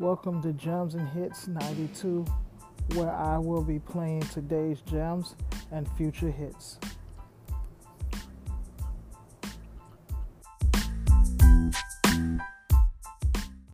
Welcome to Gems and Hits 92, where I will be playing today's gems and future hits.